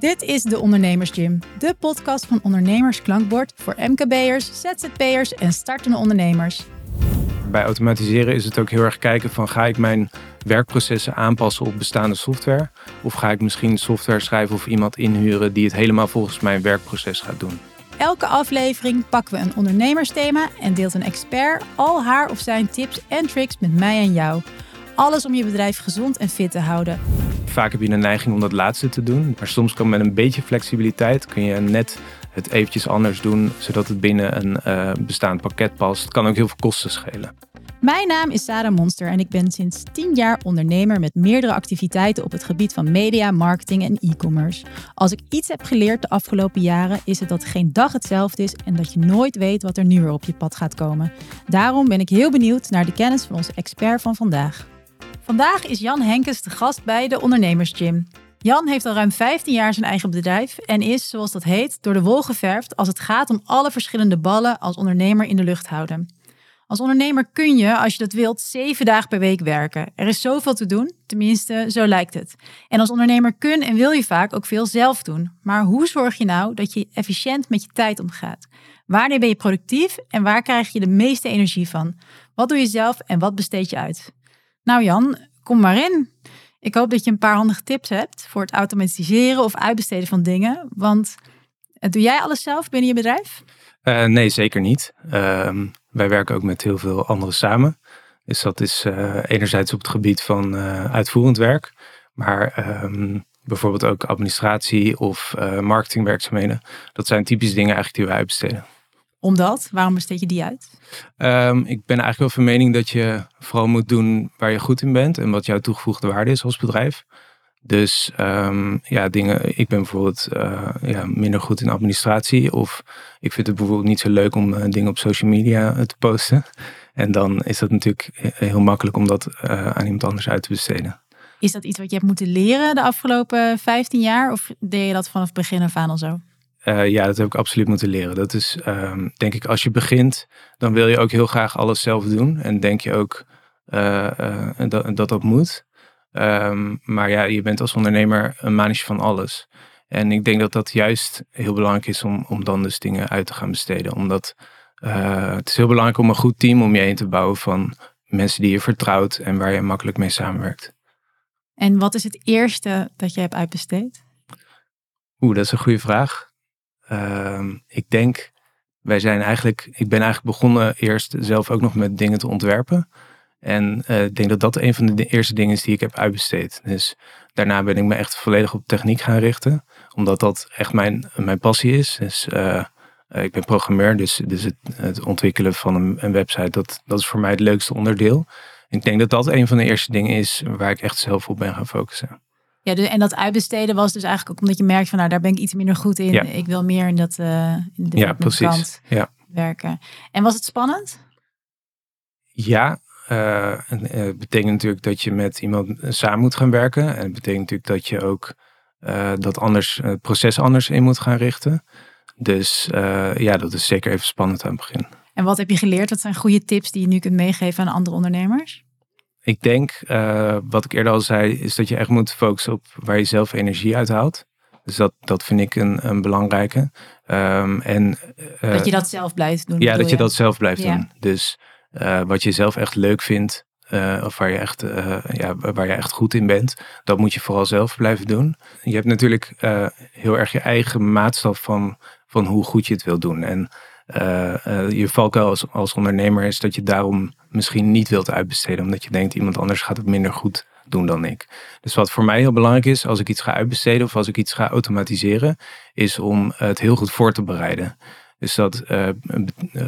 Dit is de Ondernemers Gym, de podcast van Ondernemers Klankbord voor MKB'ers, ZZP'ers en startende ondernemers. Bij automatiseren is het ook heel erg kijken van ga ik mijn werkprocessen aanpassen op bestaande software? Of ga ik misschien software schrijven of iemand inhuren die het helemaal volgens mijn werkproces gaat doen? Elke aflevering pakken we een ondernemersthema en deelt een expert al haar of zijn tips en tricks met mij en jou. Alles om je bedrijf gezond en fit te houden. Vaak heb je een neiging om dat laatste te doen, maar soms kan met een beetje flexibiliteit kun je net het eventjes anders doen, zodat het binnen een uh, bestaand pakket past. Het kan ook heel veel kosten schelen. Mijn naam is Sarah Monster en ik ben sinds 10 jaar ondernemer met meerdere activiteiten op het gebied van media, marketing en e-commerce. Als ik iets heb geleerd de afgelopen jaren is het dat geen dag hetzelfde is en dat je nooit weet wat er nu weer op je pad gaat komen. Daarom ben ik heel benieuwd naar de kennis van onze expert van vandaag. Vandaag is Jan Henkes de gast bij de Ondernemers Gym. Jan heeft al ruim 15 jaar zijn eigen bedrijf en is, zoals dat heet, door de wol geverfd als het gaat om alle verschillende ballen als ondernemer in de lucht houden. Als ondernemer kun je, als je dat wilt, zeven dagen per week werken. Er is zoveel te doen, tenminste, zo lijkt het. En als ondernemer kun en wil je vaak ook veel zelf doen. Maar hoe zorg je nou dat je efficiënt met je tijd omgaat? Wanneer ben je productief en waar krijg je de meeste energie van? Wat doe je zelf en wat besteed je uit? Nou Jan, kom maar in. Ik hoop dat je een paar handige tips hebt voor het automatiseren of uitbesteden van dingen. Want eh, doe jij alles zelf binnen je bedrijf? Uh, nee, zeker niet. Uh, wij werken ook met heel veel anderen samen. Dus dat is uh, enerzijds op het gebied van uitvoerend werk, maar um, bijvoorbeeld ook administratie of marketingwerkzaamheden. Dat zijn typische dingen eigenlijk die wij uitbesteden omdat? Waarom besteed je die uit? Um, ik ben eigenlijk wel van mening dat je vooral moet doen waar je goed in bent en wat jouw toegevoegde waarde is als bedrijf. Dus um, ja, dingen. Ik ben bijvoorbeeld uh, ja, minder goed in administratie. Of ik vind het bijvoorbeeld niet zo leuk om uh, dingen op social media uh, te posten. En dan is dat natuurlijk heel makkelijk om dat aan iemand anders uit te besteden. Is dat iets wat je hebt moeten leren de afgelopen 15 jaar? Of deed je dat vanaf begin af aan al zo? Uh, ja, dat heb ik absoluut moeten leren. Dat is, um, denk ik, als je begint, dan wil je ook heel graag alles zelf doen. En denk je ook uh, uh, dat, dat dat moet. Um, maar ja, je bent als ondernemer een manager van alles. En ik denk dat dat juist heel belangrijk is om, om dan dus dingen uit te gaan besteden. Omdat het is heel belangrijk om een goed team om je heen te bouwen van mensen die je vertrouwt en waar je makkelijk mee samenwerkt. En wat is het eerste dat je hebt uitbesteed? Oeh, dat is een goede vraag. Uh, ik denk, wij zijn eigenlijk, ik ben eigenlijk begonnen eerst zelf ook nog met dingen te ontwerpen. En uh, ik denk dat dat een van de eerste dingen is die ik heb uitbesteed. Dus daarna ben ik me echt volledig op techniek gaan richten. Omdat dat echt mijn, mijn passie is. Dus uh, ik ben programmeur, dus, dus het, het ontwikkelen van een, een, website, dat, dat is voor mij het leukste onderdeel. Ik denk dat dat een van de eerste dingen is waar ik echt zelf op ben gaan focussen. Ja, en dat uitbesteden was dus eigenlijk ook omdat je merkt van nou daar ben ik iets minder goed in. Ja. Ik wil meer in dat uh, in de ja, precies. Ja. werken. En was het spannend? Ja, uh, het betekent natuurlijk dat je met iemand samen moet gaan werken. En het betekent natuurlijk dat je ook uh, dat anders, het proces anders in moet gaan richten. Dus ja, dat is zeker even spannend aan het begin. En wat heb je geleerd? Wat zijn goede tips die je nu kunt meegeven aan andere ondernemers? Ik denk, uh, wat ik eerder al zei, is dat je echt moet focussen op waar je zelf energie uit haalt. Dus dat, dat vind ik een, een belangrijke. Um, en, uh, dat je dat zelf blijft doen. Ja, dat je, dat zelf blijft doen. Dus uh, wat je zelf echt leuk vindt, of waar je, echt, ja, waar je echt goed in bent, dat moet je vooral zelf blijven doen. Je hebt natuurlijk heel erg je eigen maatstaf van, van hoe goed je het wil doen. En je valkuil als ondernemer is dat je daarom misschien niet wilt uitbesteden, omdat je denkt iemand anders gaat het minder goed doen dan ik. Dus wat voor mij heel belangrijk is als ik iets ga uitbesteden of als ik iets ga automatiseren, is om het heel goed voor te bereiden. Dus dat uh,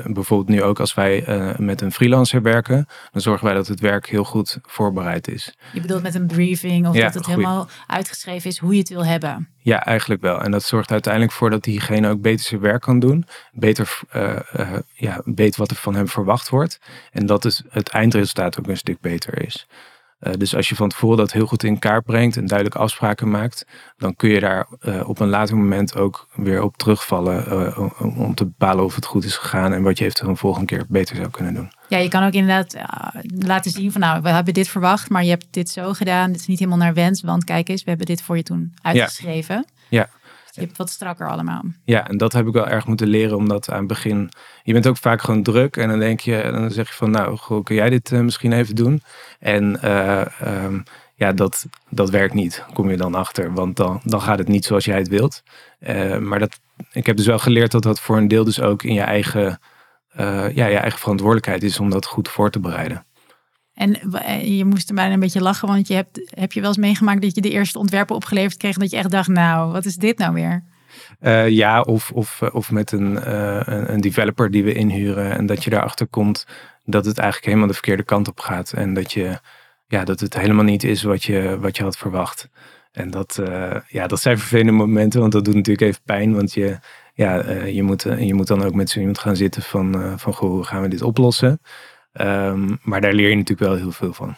bijvoorbeeld nu ook als wij uh, met een freelancer werken, dan zorgen wij dat het werk heel goed voorbereid is. Je bedoelt met een briefing of dat het helemaal uitgeschreven is hoe je het wil hebben? Ja, eigenlijk wel. En dat zorgt uiteindelijk voor dat diegene ook beter zijn werk kan doen. Beter uh, ja, weet wat er van hem verwacht wordt. En dat is het eindresultaat ook een stuk beter is. Uh, dus als je van tevoren dat heel goed in kaart brengt en duidelijke afspraken maakt, dan kun je daar uh, op een later moment ook weer op terugvallen uh, om te bepalen of het goed is gegaan en wat je eventueel een volgende keer beter zou kunnen doen. Ja, je kan ook inderdaad laten zien van nou, we hebben dit verwacht, maar je hebt dit zo gedaan. Dit is niet helemaal naar wens, want kijk eens, we hebben dit voor je toen uitgeschreven. Ja. ja. Je hebt wat strakker allemaal. Ja, en dat heb ik wel erg moeten leren, omdat aan het begin... Je bent ook vaak gewoon druk en dan denk je, dan zeg je van, nou, goh, kun jij dit misschien even doen? En ehm, ja, dat, dat werkt niet, kom je dan achter. Want dan, dan gaat het niet zoals jij het wilt. maar dat, ik heb dus wel geleerd dat dat voor een deel dus ook in je eigen, ja, je eigen verantwoordelijkheid is om dat goed voor te bereiden. En eh, je moest er bijna een beetje lachen, want je hebt, heb je wel eens meegemaakt dat je de eerste ontwerpen opgeleverd kreeg en dat je echt dacht, nou, wat is dit nou weer? Uh, ja, of, of, of met een, een developer die we inhuren en dat je daarachter komt dat het eigenlijk helemaal de verkeerde kant op gaat en dat, je, ja, dat het helemaal niet is wat je, wat je had verwacht. En dat, ja, dat zijn vervelende momenten, want dat doet natuurlijk even pijn, want je, ja, je, moet, je moet dan ook met zo iemand gaan zitten van, van goh, hoe gaan we dit oplossen? Um, maar daar leer je natuurlijk wel heel veel van.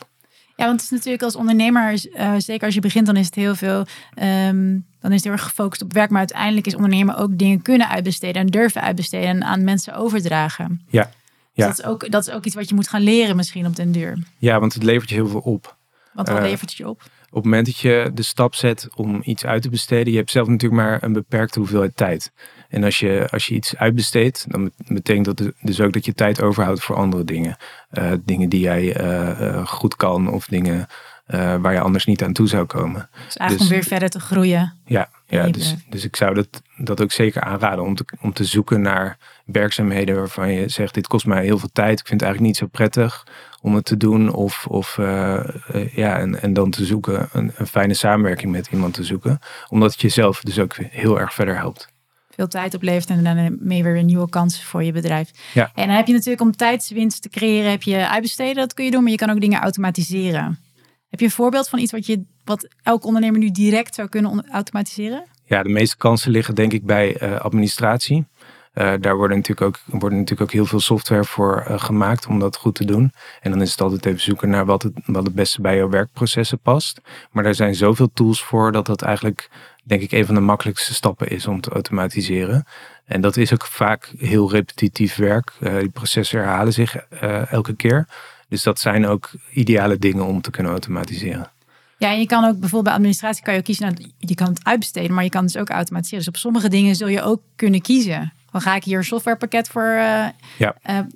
Ja, want het is natuurlijk als ondernemer, uh, zeker als je begint, dan is het heel veel. Um, dan is het heel erg gefocust op werk. Maar uiteindelijk is ondernemen ook dingen kunnen uitbesteden en durven uitbesteden en aan mensen overdragen. Ja. Dus ja. dat, is ook, dat is ook iets wat je moet gaan leren misschien op den duur. Ja, want het levert je heel veel op. Wat uh, levert het je op? Op het moment dat je de stap zet om iets uit te besteden, je hebt zelf natuurlijk maar een beperkte hoeveelheid tijd. En als je, als je iets uitbesteedt, dan betekent dat dus ook dat je tijd overhoudt voor andere dingen. Uh, dingen die jij uh, goed kan of dingen waar je anders niet aan toe zou komen. Dus eigenlijk dus, om weer verder te groeien. Ja, ja dus, dus ik zou dat, dat ook zeker aanraden om te, om te zoeken naar werkzaamheden waarvan je zegt, dit kost mij heel veel tijd. Ik vind het eigenlijk niet zo prettig om het te doen. Of, of ja, en, en dan te zoeken, een, een fijne samenwerking met iemand te zoeken. Omdat het jezelf dus ook heel erg verder helpt veel tijd oplevert en daarmee weer nieuwe kansen voor je bedrijf. Ja. En dan heb je natuurlijk om tijdswinst te creëren, heb je uitbesteden, dat kun je doen, maar je kan ook dingen automatiseren. Heb je een voorbeeld van iets wat, je, wat elk ondernemer nu direct zou kunnen automatiseren? Ja, de meeste kansen liggen denk ik bij uh, administratie. Uh, daar worden natuurlijk, ook, worden natuurlijk ook heel veel software voor uh, gemaakt om dat goed te doen. En dan is het altijd even zoeken naar wat het, wat het beste bij jouw werkprocessen past. Maar er zijn zoveel tools voor dat dat eigenlijk denk ik een van de makkelijkste stappen is om te automatiseren. En dat is ook vaak heel repetitief werk. Uh, die processen herhalen zich elke keer. Dus dat zijn ook ideale dingen om te kunnen automatiseren. Ja, en je kan ook bijvoorbeeld bij administratie kan je ook kiezen, je kan het uitbesteden, maar je kan dus ook automatiseren. Dus op sommige dingen zul je ook kunnen kiezen. Dan ga ik hier een softwarepakket voor uh, ja.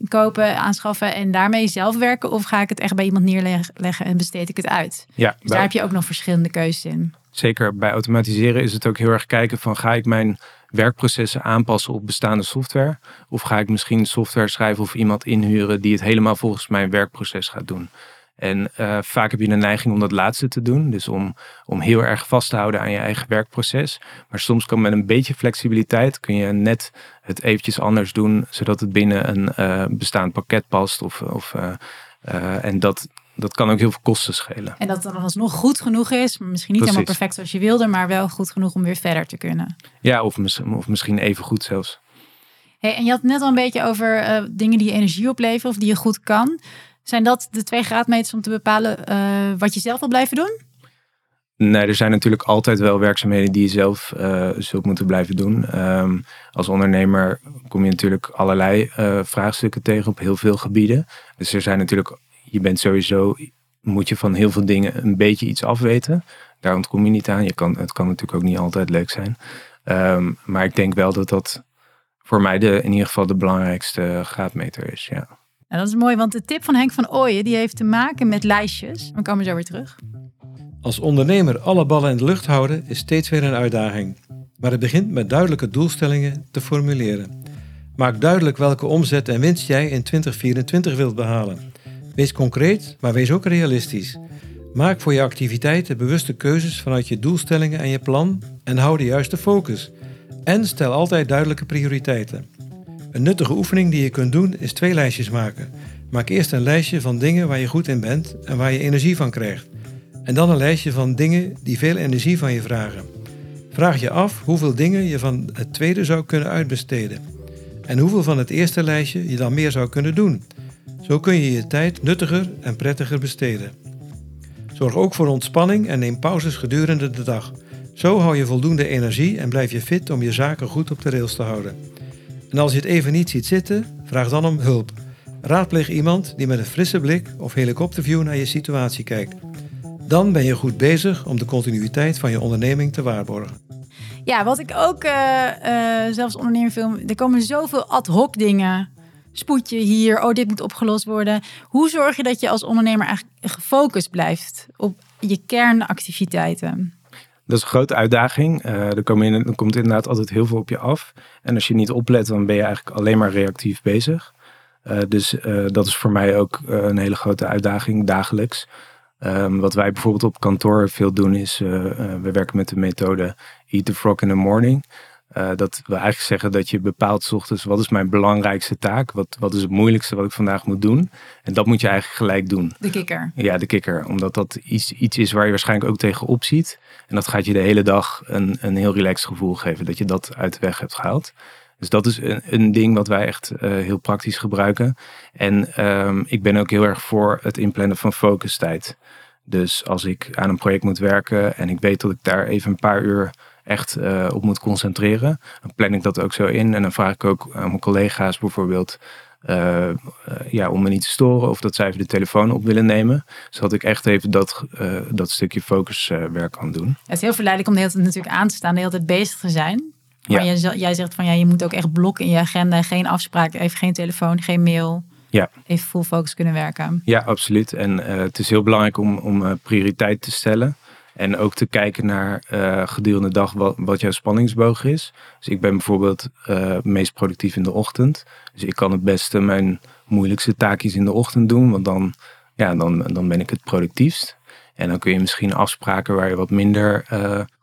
kopen, aanschaffen en daarmee zelf werken? Of ga ik het echt bij iemand neerleggen en besteed ik het uit? Ja, dus daar heb je ook nog verschillende keuzes in zeker bij automatiseren is het ook heel erg kijken van ga ik mijn werkprocessen aanpassen op bestaande software? Of ga ik misschien software schrijven of iemand inhuren die het helemaal volgens mijn werkproces gaat doen? En uh, vaak heb je een neiging om dat laatste te doen. Dus om, om heel erg vast te houden aan je eigen werkproces. Maar soms kan met een beetje flexibiliteit kun je net het eventjes anders doen. Zodat het binnen een uh, bestaand pakket past. Of, of, uh, en dat, dat kan ook heel veel kosten schelen. En dat het dan alsnog goed genoeg is. Misschien niet helemaal perfect zoals je wilde, maar wel goed genoeg om weer verder te kunnen. Ja, of, of misschien even goed zelfs. Hey, en je had net al een beetje over uh, dingen die je energie opleveren of die je goed kan. Zijn dat de twee graadmeters om te bepalen uh, wat je zelf wil blijven doen? Nee, er zijn natuurlijk altijd wel werkzaamheden die je zelf uh, zult moeten blijven doen. Um, als ondernemer kom je natuurlijk allerlei vraagstukken tegen op heel veel gebieden. Dus er zijn natuurlijk je bent sowieso, moet je van heel veel dingen een beetje iets afweten. Daar ontkom je niet aan. Je kan, het kan natuurlijk ook niet altijd leuk zijn. Um, maar ik denk wel dat dat voor mij de, in ieder geval de belangrijkste graadmeter is. Ja. Nou, dat is mooi, want de tip van Henk van Ooyen die heeft te maken met lijstjes. We komen zo weer terug. Als ondernemer alle ballen in de lucht houden is steeds weer een uitdaging. Maar het begint met duidelijke doelstellingen te formuleren. Maak duidelijk welke omzet en winst jij in 2024 wilt behalen. Wees concreet, maar wees ook realistisch. Maak voor je activiteiten bewuste keuzes vanuit je doelstellingen en je plan en hou de juiste focus. En stel altijd duidelijke prioriteiten. Een nuttige oefening die je kunt doen is twee lijstjes maken. Maak eerst een lijstje van dingen waar je goed in bent en waar je energie van krijgt. En dan een lijstje van dingen die veel energie van je vragen. Vraag je af hoeveel dingen je van het tweede zou kunnen uitbesteden. En hoeveel van het eerste lijstje je dan meer zou kunnen doen. Zo kun je je tijd nuttiger en prettiger besteden. Zorg ook voor ontspanning en neem pauzes gedurende de dag. Zo hou je voldoende energie en blijf je fit om je zaken goed op de rails te houden. En als je het even niet ziet zitten, vraag dan om hulp. Raadpleeg iemand die met een frisse blik of helikopterview naar je situatie kijkt. Dan ben je goed bezig om de continuïteit van je onderneming te waarborgen. Ja, wat ik ook uh, uh, zelfs ondernemer film, er komen zoveel ad hoc dingen. Spoedje hier, oh dit moet opgelost worden. Hoe zorg je dat je als ondernemer eigenlijk gefocust blijft op je kernactiviteiten? Dat is een grote uitdaging. Uh, er, in, komt inderdaad altijd heel veel op je af. En als je niet oplet, dan ben je eigenlijk alleen maar reactief bezig. dus dat is voor mij ook een hele grote uitdaging dagelijks. Um, wat wij bijvoorbeeld op kantoor veel doen is, we werken met de methode Eat the Frog in the Morning. Uh, dat we eigenlijk zeggen dat je bepaalt ochtends wat is mijn belangrijkste taak, wat, wat is het moeilijkste wat ik vandaag moet doen. En dat moet je eigenlijk gelijk doen. De kikker. Ja, de kikker. Omdat dat iets, iets is waar je waarschijnlijk ook tegenop ziet. En dat gaat je de hele dag een, een heel relaxed gevoel geven dat je dat uit de weg hebt gehaald. Dus dat is een, een ding wat wij echt uh, heel praktisch gebruiken. En um, ik ben ook heel erg voor het inplannen van focustijd. Dus als ik aan een project moet werken en ik weet dat ik daar even een paar uur echt uh, op moet concentreren, dan plan ik dat ook zo in. En dan vraag ik ook aan mijn collega's bijvoorbeeld uh, uh, ja, om me niet te storen of dat zij even de telefoon op willen nemen. Zodat ik echt even dat, dat stukje focuswerk kan doen. Het is heel verleidelijk om de hele tijd natuurlijk aan te staan, de hele tijd bezig te zijn. Maar ja. jij, jij zegt van ja, je moet ook echt blokken in je agenda. Geen afspraken, even geen telefoon, geen mail. Ja. Even full focus kunnen werken. Ja, absoluut. En uh, het is heel belangrijk om, om uh, prioriteit te stellen. En ook te kijken naar uh, gedurende de dag wat, wat, jouw spanningsboog is. Dus ik ben bijvoorbeeld meest productief in de ochtend. Dus ik kan het beste mijn moeilijkste taakjes in de ochtend doen. Want dan, ja, dan, dan ben ik het productiefst. En dan kun je misschien afspraken waar je wat minder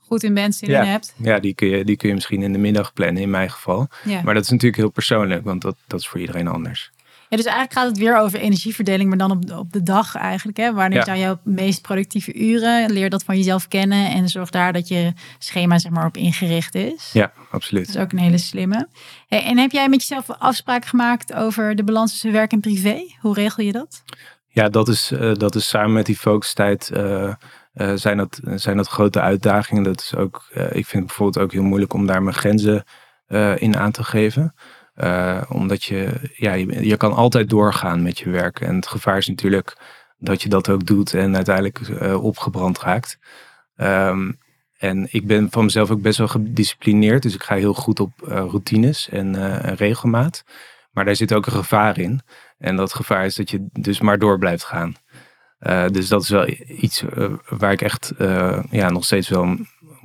goed in bent, zin ja. in hebt. Ja, die kun, je, die kun je misschien in de middag plannen, in mijn geval. Ja. Maar dat is natuurlijk heel persoonlijk, want dat, dat is voor iedereen anders. Ja, dus eigenlijk gaat het weer over energieverdeling, maar dan op, op de dag eigenlijk. Hè? Wanneer ja. zijn jouw meest productieve uren? Leer dat van jezelf kennen en zorg daar dat je schema zeg maar, op ingericht is. Ja, absoluut. Dat is ook een hele slimme. Hey, en heb jij met jezelf afspraken gemaakt over de balans tussen werk en privé? Hoe regel je dat? Ja, dat is, uh, dat is samen met die focustijd... Uh, uh, zijn, dat, zijn dat grote uitdagingen. Dat is ook, ik vind het bijvoorbeeld ook heel moeilijk om daar mijn grenzen in aan te geven. Uh, omdat je, ja, je, kan altijd doorgaan met je werk. En het gevaar is natuurlijk dat je dat ook doet en uiteindelijk uh, opgebrand raakt. Um, en ik ben van mezelf ook best wel gedisciplineerd. Dus ik ga heel goed op uh, routines en, en, regelmaat. Maar daar zit ook een gevaar in. En dat gevaar is dat je dus maar door blijft gaan. dus dat is wel iets waar ik echt ja, nog steeds wel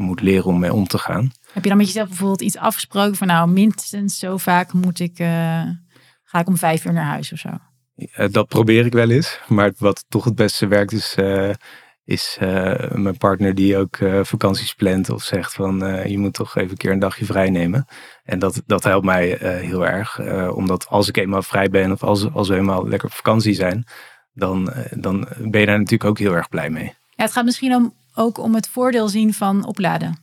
moet leren om mee om te gaan. Heb je dan met jezelf bijvoorbeeld iets afgesproken van nou minstens zo vaak moet ik, uh, ga ik om vijf uur naar huis of zo? Ja, dat probeer ik wel eens. Maar wat toch het beste werkt is, uh, is uh, mijn partner die ook vakanties plant of zegt van je moet toch even een keer een dagje vrij nemen. En dat, dat helpt mij heel erg. omdat als ik eenmaal vrij ben of als, als we eenmaal lekker op vakantie zijn, dan, dan ben je daar natuurlijk ook heel erg blij mee. Ja, het gaat misschien om, ook om het voordeel zien van opladen.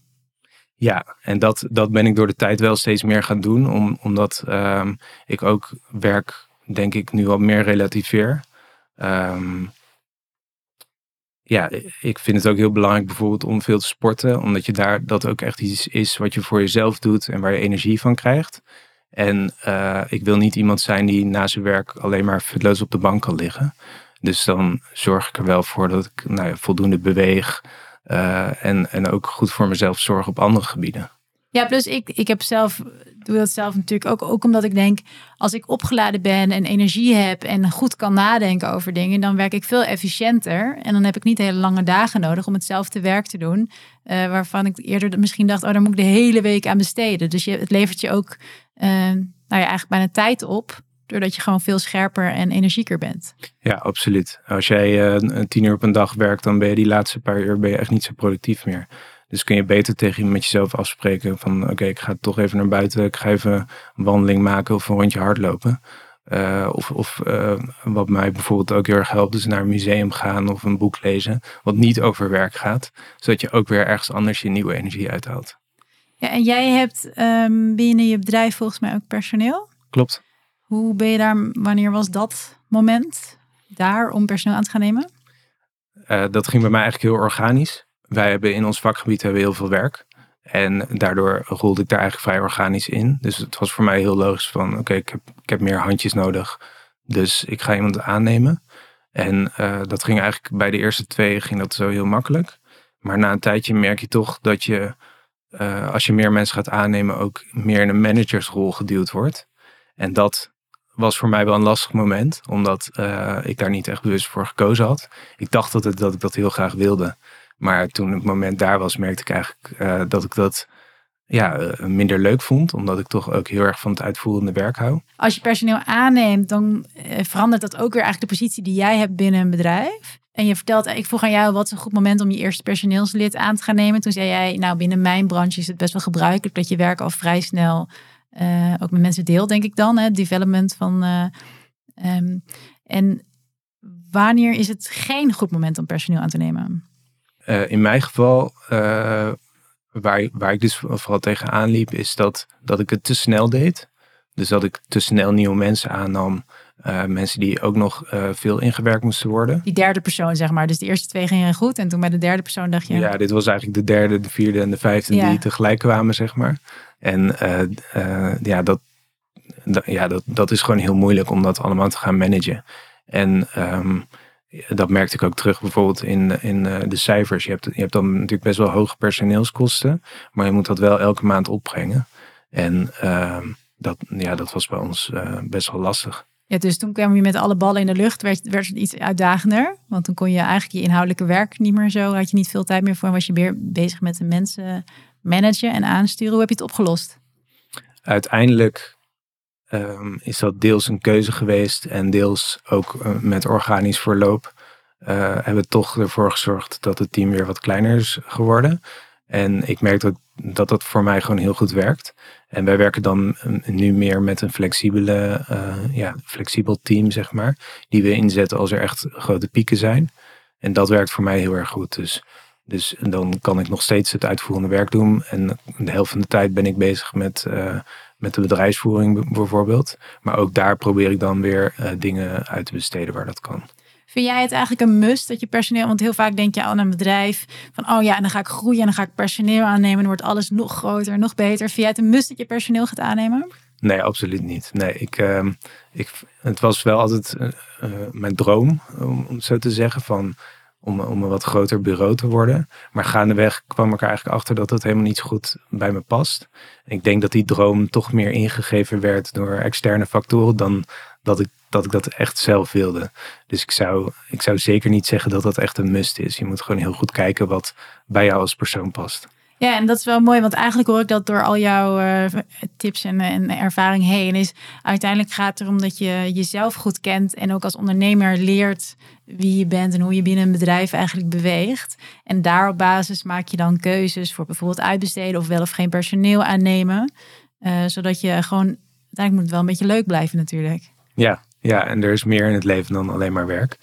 Ja, en dat, dat ben ik door de tijd wel steeds meer gaan doen. Om, omdat um, ik ook werk, denk ik, nu wat meer relativeer. Um, ja, ik vind het ook heel belangrijk bijvoorbeeld om veel te sporten. Omdat je daar dat ook echt iets is wat je voor jezelf doet en waar je energie van krijgt. En uh, ik wil niet iemand zijn die na zijn werk alleen maar futloos op de bank kan liggen. Dus dan zorg ik er wel voor dat ik nou ja, voldoende beweeg. Uh, en, en ook goed voor mezelf zorgen op andere gebieden. Ja, plus ik, ik heb zelf, doe dat zelf natuurlijk ook, ook omdat ik denk, als ik opgeladen ben en energie heb en goed kan nadenken over dingen, dan werk ik veel efficiënter. En dan heb ik niet hele lange dagen nodig om hetzelfde werk te doen, uh, waarvan ik eerder misschien dacht, oh, daar moet ik de hele week aan besteden. Dus je, het levert je ook, uh, nou ja, eigenlijk bijna tijd op doordat je gewoon veel scherper en energieker bent. Ja, absoluut. Als jij uh, tien uur op een dag werkt, dan ben je die laatste paar uur ben je echt niet zo productief meer. Dus kun je beter tegen met jezelf afspreken van oké, ik ga toch even naar buiten, ik ga even een wandeling maken of een rondje hardlopen. Uh, of of uh, wat mij bijvoorbeeld ook heel erg helpt, is naar een museum gaan of een boek lezen, wat niet over werk gaat, zodat je ook weer ergens anders je nieuwe energie uithaalt. Ja, en jij hebt um, binnen je bedrijf volgens mij ook personeel? Klopt. Hoe ben je daar, wanneer was dat moment daar om personeel aan te gaan nemen? Uh, dat ging bij mij eigenlijk heel organisch. Wij hebben in ons vakgebied hebben heel veel werk. En daardoor rolde ik daar eigenlijk vrij organisch in. Dus het was voor mij heel logisch van oké, ik, heb, ik heb meer handjes nodig. Dus ik ga iemand aannemen. En uh, dat ging eigenlijk bij de eerste twee ging dat zo heel makkelijk. Maar na een tijdje merk je toch dat je als je meer mensen gaat aannemen, ook meer in een managersrol geduwd wordt. En dat was voor mij wel een lastig moment, omdat ik daar niet echt bewust voor gekozen had. Ik dacht dat, het, dat ik dat heel graag wilde. Maar toen het moment daar was, merkte ik eigenlijk dat ik dat ja, eh, minder leuk vond. Omdat ik toch ook heel erg van het uitvoerende werk hou. Als je personeel aanneemt, dan eh, verandert dat ook weer eigenlijk de positie die jij hebt binnen een bedrijf. En je vertelt, ik vroeg aan jou, wat een goed moment om je eerste personeelslid aan te gaan nemen? Toen zei jij, nou binnen mijn branche is het best wel gebruikelijk dat je werk al vrij snel uh, ook met mensen deelt, denk ik dan. Hè? Development van. Um, en wanneer is het geen goed moment om personeel aan te nemen? Uh, in mijn geval waar, waar ik dus vooral tegenaan liep, is dat, dat ik het te snel deed. Dus dat ik te snel nieuwe mensen aannam. Uh, mensen die ook nog uh, veel ingewerkt moesten worden. Die derde persoon, zeg maar. Dus de eerste twee gingen goed. En toen bij de derde persoon dacht je. Ja, dit was eigenlijk de derde, de vierde en de vijfde die tegelijk kwamen, zeg maar. En uh, ja, dat, dat, ja dat, dat is gewoon heel moeilijk om dat allemaal te gaan managen. En um, dat merkte ik ook terug bijvoorbeeld in, in de cijfers. Je hebt, je hebt dan natuurlijk best wel hoge personeelskosten, maar je moet dat wel elke maand opbrengen. En uh, dat, ja, dat was bij ons uh, best wel lastig. Ja, dus toen kwam je met alle ballen in de lucht, werd, werd het iets uitdagender. Want toen kon je eigenlijk je inhoudelijke werk niet meer zo, had je niet veel tijd meer voor. En was je weer bezig met de mensen managen en aansturen. Hoe heb je het opgelost? Uiteindelijk um, is dat deels een keuze geweest en deels ook uh, met organisch verloop. Uh, hebben we toch ervoor gezorgd dat het team weer wat kleiner is geworden. En ik merk dat, dat dat voor mij gewoon heel goed werkt. En wij werken dan um, nu meer met een flexibele, uh, ja, flexibel team, zeg maar. Die we inzetten als er echt grote pieken zijn. En dat werkt voor mij heel erg goed. Dus, dus dan kan ik nog steeds het uitvoerende werk doen. En de helft van de tijd ben ik bezig met uh, met de bedrijfsvoering bijvoorbeeld. Maar ook daar probeer ik dan weer uh, dingen uit te besteden waar dat kan. Vind jij het eigenlijk een must dat je personeel, want heel vaak denk je aan een bedrijf van, oh ja, en dan ga ik groeien en dan ga ik personeel aannemen en dan wordt alles nog groter, nog beter. Vind jij het een must dat je personeel gaat aannemen? Nee, absoluut niet. Nee, ik, uh, ik, het was wel altijd uh, mijn droom, om, om zo te zeggen, van om, om een wat groter bureau te worden. Maar gaandeweg kwam ik er eigenlijk achter dat dat helemaal niet zo goed bij me past. ik denk dat die droom toch meer ingegeven werd door externe factoren dan dat ik dat, ik dat echt zelf wilde. Dus ik zou, ik zou zeker niet zeggen dat dat echt een must is. Je moet gewoon heel goed kijken wat bij jou als persoon past. Ja, en dat is wel mooi, want eigenlijk hoor ik dat door al jouw uh, tips en, en, ervaring heen. Is uiteindelijk gaat het erom dat je jezelf goed kent en ook als ondernemer leert wie je bent en hoe je binnen een bedrijf eigenlijk beweegt. En daar op basis maak je dan keuzes voor bijvoorbeeld uitbesteden of wel of geen personeel aannemen. Uh, zodat je gewoon, uiteindelijk moet het wel een beetje leuk blijven natuurlijk. Ja, ja, en er is meer in het leven dan alleen maar werk.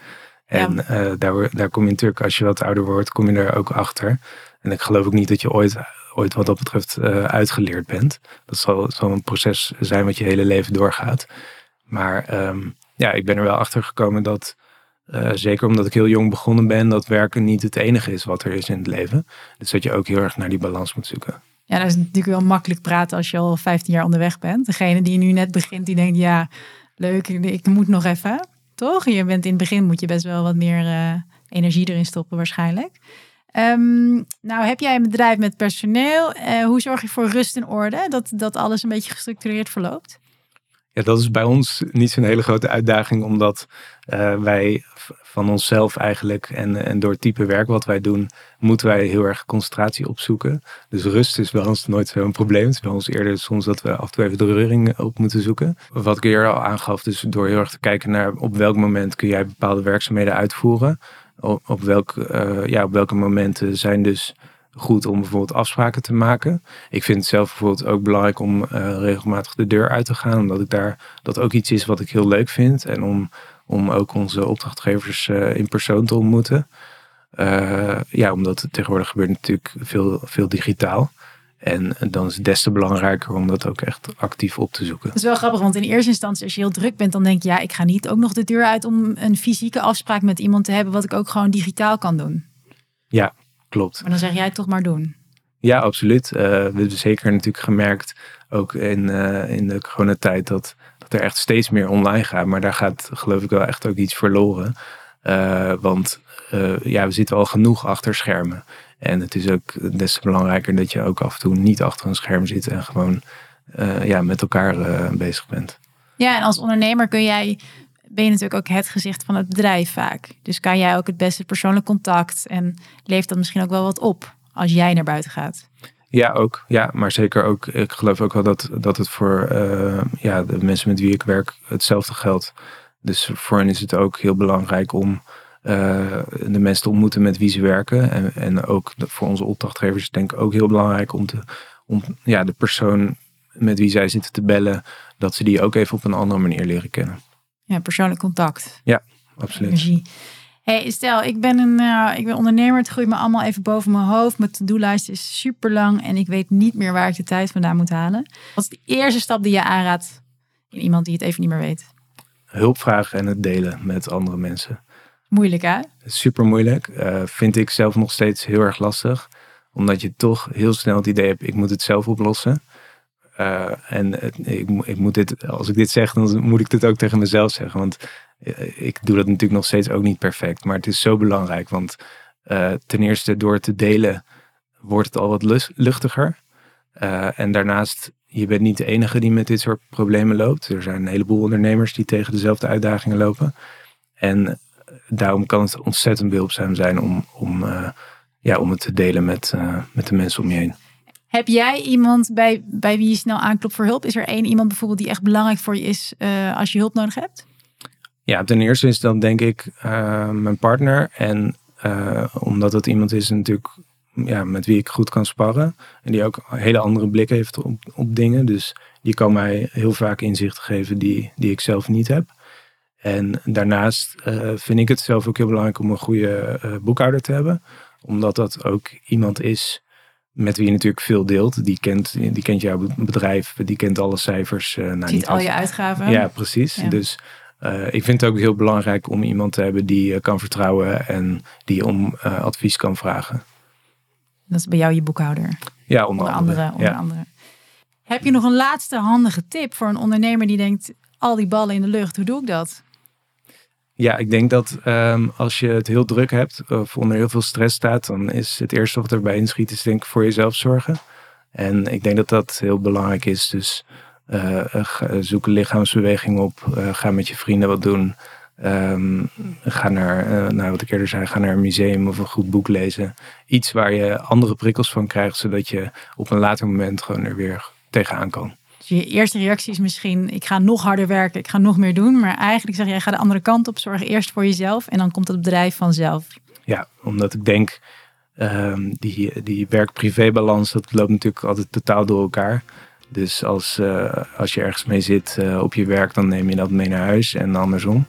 En ja. uh, daar, daar kom je natuurlijk, als je wat ouder wordt, kom je er ook achter en ik geloof ook niet dat je ooit, ooit wat dat betreft uh, uitgeleerd bent. Dat zal, zal een proces zijn wat je hele leven doorgaat. Maar um, ja, ik ben er wel achter gekomen dat, uh, zeker omdat ik heel jong begonnen ben, dat werken niet het enige is wat er is in het leven. Dus dat je ook heel erg naar die balans moet zoeken. Ja, dat is natuurlijk wel makkelijk praten als je al 15 jaar onderweg bent. Degene die nu net begint, die denkt, ja, leuk, ik moet nog even. Toch? Je bent in het begin moet je best wel wat meer uh, energie erin stoppen waarschijnlijk. Um, nou, heb jij een bedrijf met personeel? Uh, hoe zorg je voor rust en orde? Dat, dat alles een beetje gestructureerd verloopt? Ja, dat is bij ons niet zo'n hele grote uitdaging, omdat uh, wij van onszelf eigenlijk en, en door het type werk wat wij doen, moeten wij heel erg concentratie opzoeken. Dus rust is bij ons nooit zo'n probleem. Het is bij ons eerder soms dat we af en toe even de reuring op moeten zoeken. Wat ik eerder al aangaf, dus door heel erg te kijken naar op welk moment kun jij bepaalde werkzaamheden uitvoeren op, welk, uh, ja, op welke momenten zijn dus goed om bijvoorbeeld afspraken te maken. Ik vind het zelf bijvoorbeeld ook belangrijk om uh, regelmatig de deur uit te gaan, omdat ik daar dat ook iets is wat ik heel leuk vind en om, om ook onze opdrachtgevers uh, in persoon te ontmoeten. ja, omdat tegenwoordig gebeurt natuurlijk veel, veel digitaal. En dan is het des te belangrijker om dat ook echt actief op te zoeken. Dat is wel grappig, want in eerste instantie als je heel druk bent, dan denk je, ja, ik ga niet ook nog de deur uit om een fysieke afspraak met iemand te hebben, wat ik ook gewoon digitaal kan doen. Ja, klopt. Maar dan zeg jij toch maar doen. Ja, absoluut. Uh, we hebben zeker natuurlijk gemerkt, ook in, uh, in de coronatijd, dat, dat er echt steeds meer online gaat. Maar daar gaat geloof ik wel echt ook iets verloren. want ja, we zitten al genoeg achter schermen. En het is ook des te belangrijker dat je ook af en toe niet achter een scherm zit en gewoon ja, met elkaar bezig bent. Ja, en als ondernemer kun jij, ben je natuurlijk ook het gezicht van het bedrijf vaak. Dus kan jij ook het beste persoonlijk contact en leeft dat misschien ook wel wat op als jij naar buiten gaat. Ja, ook. Ja, maar zeker ook. Ik geloof ook wel dat, dat het voor uh, ja, de mensen met wie ik werk hetzelfde geldt. Dus voor hen is het ook heel belangrijk om uh, de mensen te ontmoeten met wie ze werken. En, en ook voor onze opdrachtgevers denk ik ook heel belangrijk om, te, om ja, de persoon met wie zij zitten te bellen, dat ze die ook even op een andere manier leren kennen. Ja, persoonlijk contact. Ja, absoluut. Energie. Hey, stel, ik ben een uh, ik ben ondernemer. Het groeit me allemaal even boven mijn hoofd. Mijn to-do-lijst is super lang en ik weet niet meer waar ik de tijd vandaan moet halen. Wat is de eerste stap die je aanraadt in iemand die het even niet meer weet? Hulp vragen en het delen met andere mensen. Moeilijk hè? Super moeilijk. Uh, vind ik zelf nog steeds heel erg lastig. Omdat je toch heel snel het idee hebt, ik moet het zelf oplossen. Uh, en ik, ik, moet dit, als ik dit zeg, dan moet ik dit ook tegen mezelf zeggen. Want eh, ik doe dat natuurlijk nog steeds ook niet perfect. Maar het is zo belangrijk. Want uh, ten eerste door te delen wordt het al wat luchtiger. En daarnaast, je bent niet de enige die met dit soort problemen loopt. Er zijn een heleboel ondernemers die tegen dezelfde uitdagingen lopen. En daarom kan het ontzettend behulpzaam zijn om, om, ja, om het te delen met, met de mensen om je heen. Heb jij iemand bij, bij wie je snel aanklopt voor hulp? Is er één iemand bijvoorbeeld die echt belangrijk voor je is uh, als je hulp nodig hebt? Ja, ten eerste is dan denk ik uh, mijn partner. En uh, omdat het iemand is natuurlijk ja, met wie ik goed kan sparren. En die ook een hele andere blik heeft op, op dingen. Dus die kan mij heel vaak inzichten geven die, die ik zelf niet heb. En daarnaast vind ik het zelf ook heel belangrijk om een goede boekhouder te hebben. Omdat dat ook iemand is met wie je natuurlijk veel deelt. Die kent, die kent jouw bedrijf, die kent alle cijfers. Uh, nou, Ziet al je uitgaven. Ja, precies. Dus uh, ik vind het ook heel belangrijk om iemand te hebben die je kan vertrouwen en die om uh, advies kan vragen. Dat is bij jou je boekhouder. Ja, onder, onder andere. onder ja. andere. Heb je nog een laatste handige tip voor een ondernemer die denkt: al die ballen in de lucht, hoe doe ik dat? Ja, ik denk dat um, als je het heel druk hebt of onder heel veel stress staat, dan is het eerste wat erbij inschiet, is denk ik voor jezelf zorgen. En ik denk dat dat heel belangrijk is. Dus uh, zoek lichaamsbeweging op, uh, ga met je vrienden wat doen. Um, ga naar, nou, wat ik eerder zei, ga naar een museum of een goed boek lezen. Iets waar je andere prikkels van krijgt, zodat je op een later moment gewoon er weer tegenaan kan. Je eerste reactie is misschien, ik ga nog harder werken, ik ga nog meer doen. Maar eigenlijk zeg jij, ga de andere kant op, zorg eerst voor jezelf en dan komt het bedrijf vanzelf. Ja, omdat ik denk, um, die, die werk-privé-balans, dat loopt natuurlijk altijd totaal door elkaar. Dus als, uh, als je ergens mee zit uh, op je werk, dan neem je dat mee naar huis en andersom.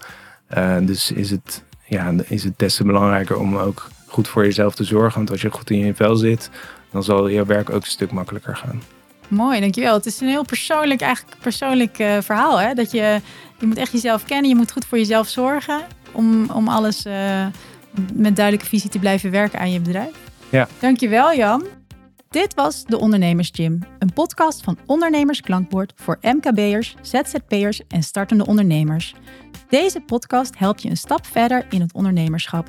Uh, dus is het, ja, is het des te belangrijker om ook goed voor jezelf te zorgen. Want als je goed in je vel zit, dan zal je werk ook een stuk makkelijker gaan. Mooi, dankjewel. Het is een heel persoonlijk, eigenlijk persoonlijk uh, verhaal. Hè? Dat je, je moet echt jezelf kennen. Je moet goed voor jezelf zorgen. Om, om alles uh, met duidelijke visie te blijven werken aan je bedrijf. Ja. Dankjewel Jan. Dit was de Ondernemers Gym. Een podcast van Ondernemers Klankbord voor MKB'ers, ZZP'ers en startende ondernemers. Deze podcast helpt je een stap verder in het ondernemerschap.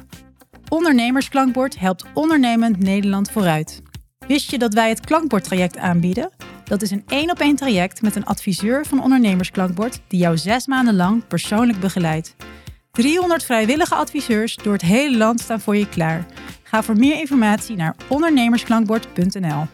Ondernemersklankbord helpt ondernemend Nederland vooruit. Wist je dat wij het Klankbord-traject aanbieden? Dat is een één op één traject met een adviseur van Ondernemersklankbord die jou zes maanden lang persoonlijk begeleidt. 300 vrijwillige adviseurs door het hele land staan voor je klaar. Ga voor meer informatie naar ondernemersklankbord.nl.